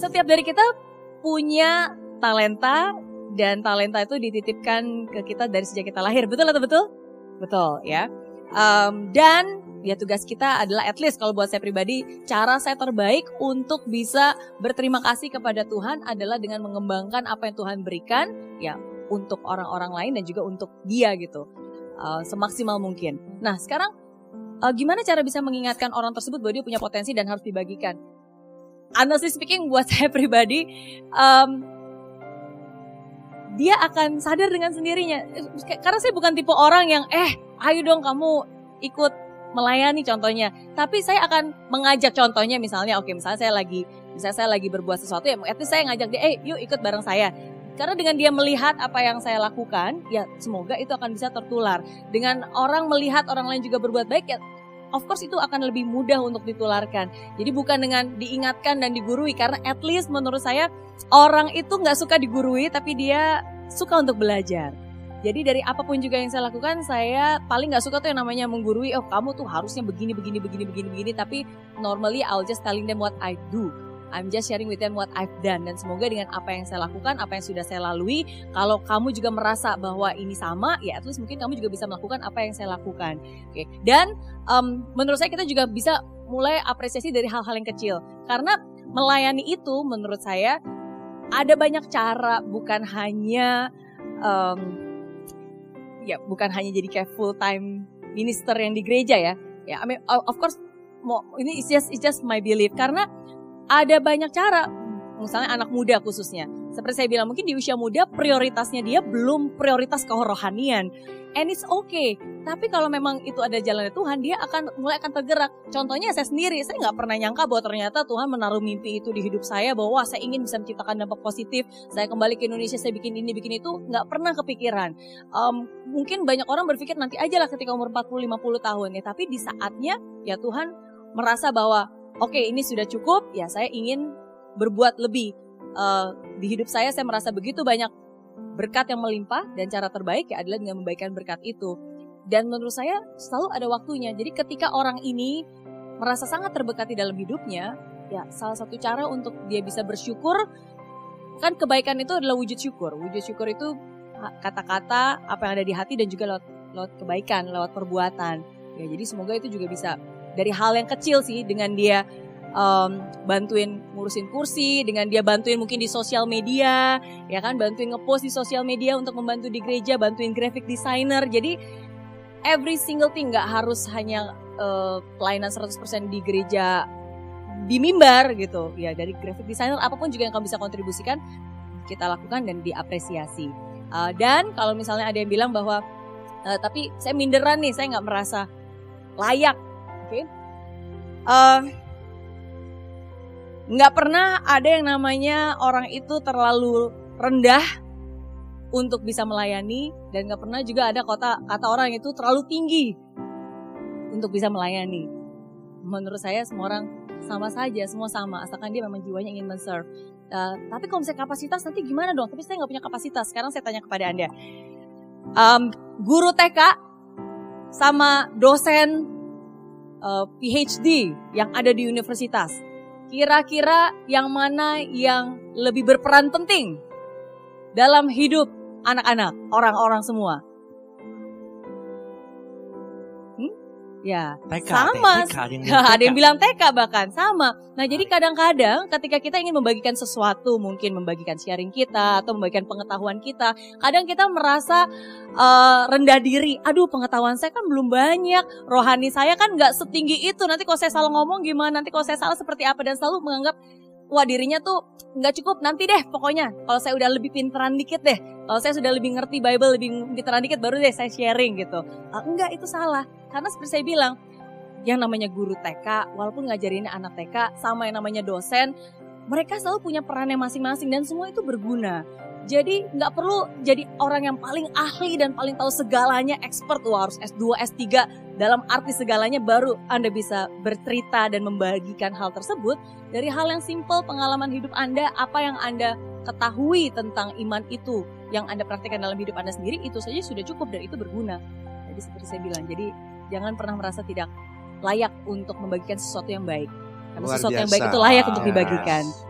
setiap dari kita punya talenta dan talenta itu dititipkan ke kita dari sejak kita lahir. Betul atau betul? Betul ya. Um, dan ya tugas kita adalah at least kalau buat saya pribadi cara saya terbaik untuk bisa berterima kasih kepada Tuhan adalah dengan mengembangkan apa yang Tuhan berikan ya untuk orang-orang lain dan juga untuk dia gitu uh, semaksimal mungkin. Nah sekarang uh, gimana cara bisa mengingatkan orang tersebut bahwa dia punya potensi dan harus dibagikan? Honestly speaking buat saya pribadi um, dia akan sadar dengan sendirinya. Karena saya bukan tipe orang yang eh ayo dong kamu ikut melayani contohnya. Tapi saya akan mengajak contohnya misalnya oke misalnya saya lagi misalnya saya lagi berbuat sesuatu ya at saya ngajak dia eh yuk ikut bareng saya. Karena dengan dia melihat apa yang saya lakukan, ya semoga itu akan bisa tertular. Dengan orang melihat orang lain juga berbuat baik, ya of course itu akan lebih mudah untuk ditularkan. Jadi bukan dengan diingatkan dan digurui, karena at least menurut saya orang itu nggak suka digurui, tapi dia suka untuk belajar. Jadi dari apa pun juga yang saya lakukan, saya paling nggak suka tuh yang namanya menggurui. Oh kamu tuh harusnya begini, begini, begini, begini, begini. Tapi normally I'll just telling them what I do. I'm just sharing with them what I've done dan semoga dengan apa yang saya lakukan, apa yang sudah saya lalui, kalau kamu juga merasa bahwa ini sama, ya at least mungkin kamu juga bisa melakukan apa yang saya lakukan. Oke. Okay. Dan um, menurut saya kita juga bisa mulai apresiasi dari hal-hal yang kecil karena melayani itu menurut saya ada banyak cara, bukan hanya um, ya bukan hanya jadi kayak full time minister yang di gereja ya. Ya, I mean of course ini it's just it's just my belief karena ada banyak cara misalnya anak muda khususnya. Seperti saya bilang mungkin di usia muda prioritasnya dia belum prioritas kerohanian. And it's okay. Tapi kalau memang itu ada jalannya Tuhan, dia akan mulai akan tergerak. Contohnya saya sendiri, saya nggak pernah nyangka bahwa ternyata Tuhan menaruh mimpi itu di hidup saya bahwa saya ingin bisa menciptakan dampak positif. Saya kembali ke Indonesia, saya bikin ini, bikin itu, nggak pernah kepikiran. Um, mungkin banyak orang berpikir nanti aja lah ketika umur 40-50 tahun ya. Tapi di saatnya ya Tuhan merasa bahwa oke okay, ini sudah cukup, ya saya ingin berbuat lebih. Uh, di hidup saya saya merasa begitu banyak berkat yang melimpah dan cara terbaik ya adalah dengan membaikkan berkat itu. Dan menurut saya selalu ada waktunya. Jadi ketika orang ini merasa sangat terberkati dalam hidupnya, ya salah satu cara untuk dia bisa bersyukur kan kebaikan itu adalah wujud syukur. Wujud syukur itu kata-kata apa yang ada di hati dan juga lewat, lewat kebaikan, lewat perbuatan. Ya jadi semoga itu juga bisa dari hal yang kecil sih dengan dia um, bantuin ngurusin kursi, dengan dia bantuin mungkin di sosial media, ya kan, bantuin ngepost di sosial media untuk membantu di gereja, bantuin graphic designer. Jadi every single thing nggak harus hanya uh, pelayanan 100% di gereja di mimbar gitu. Ya dari graphic designer apa pun juga yang kamu bisa kontribusikan kita lakukan dan diapresiasi. Uh, dan kalau misalnya ada yang bilang bahwa uh, tapi saya minderan nih, saya nggak merasa layak, Okay? Uh, nggak pernah ada yang namanya orang itu terlalu rendah untuk bisa melayani dan nggak pernah juga ada kota kata orang itu terlalu tinggi untuk bisa melayani. Menurut saya semua orang sama saja, semua sama, asalkan dia memang jiwanya ingin men-serve. Uh, tapi kalau misalnya kapasitas nanti gimana dong? Tapi saya nggak punya kapasitas. Sekarang saya tanya kepada anda, um, guru TK sama dosen uh, PhD yang ada di universitas Kira-kira yang mana yang lebih berperan penting dalam hidup anak-anak, orang-orang semua? Ya, TK, sama. TK, ada, yang ada yang bilang TK bahkan sama. Nah, jadi kadang-kadang ketika kita ingin membagikan sesuatu, mungkin membagikan sharing kita atau membagikan pengetahuan kita, kadang kita merasa uh, rendah diri. Aduh, pengetahuan saya kan belum banyak, rohani saya kan nggak setinggi itu. Nanti kalau saya salah ngomong gimana? Nanti kalau saya salah seperti apa? Dan selalu menganggap wah dirinya tuh nggak cukup nanti deh pokoknya. Kalau saya udah lebih pinteran dikit deh kalau saya sudah lebih ngerti Bible lebih pinteran dikit baru deh saya sharing gitu. Uh, enggak itu salah. Karena seperti saya bilang yang namanya guru TK walaupun ngajarin anak TK sama yang namanya dosen mereka selalu punya perannya masing-masing dan semua itu berguna. Jadi nggak perlu jadi orang yang paling ahli dan paling tahu segalanya, expert, wah harus S2, S3 dalam arti segalanya baru Anda bisa bercerita dan membagikan hal tersebut. Dari hal yang simple pengalaman hidup Anda, apa yang Anda ketahui tentang iman itu yang Anda praktikkan dalam hidup Anda sendiri, itu saja sudah cukup dan itu berguna. Jadi seperti saya bilang, jadi jangan pernah merasa tidak layak untuk membagikan sesuatu yang baik. Karena Luar sesuatu biasa. yang baik itu layak untuk dibagikan. Yes.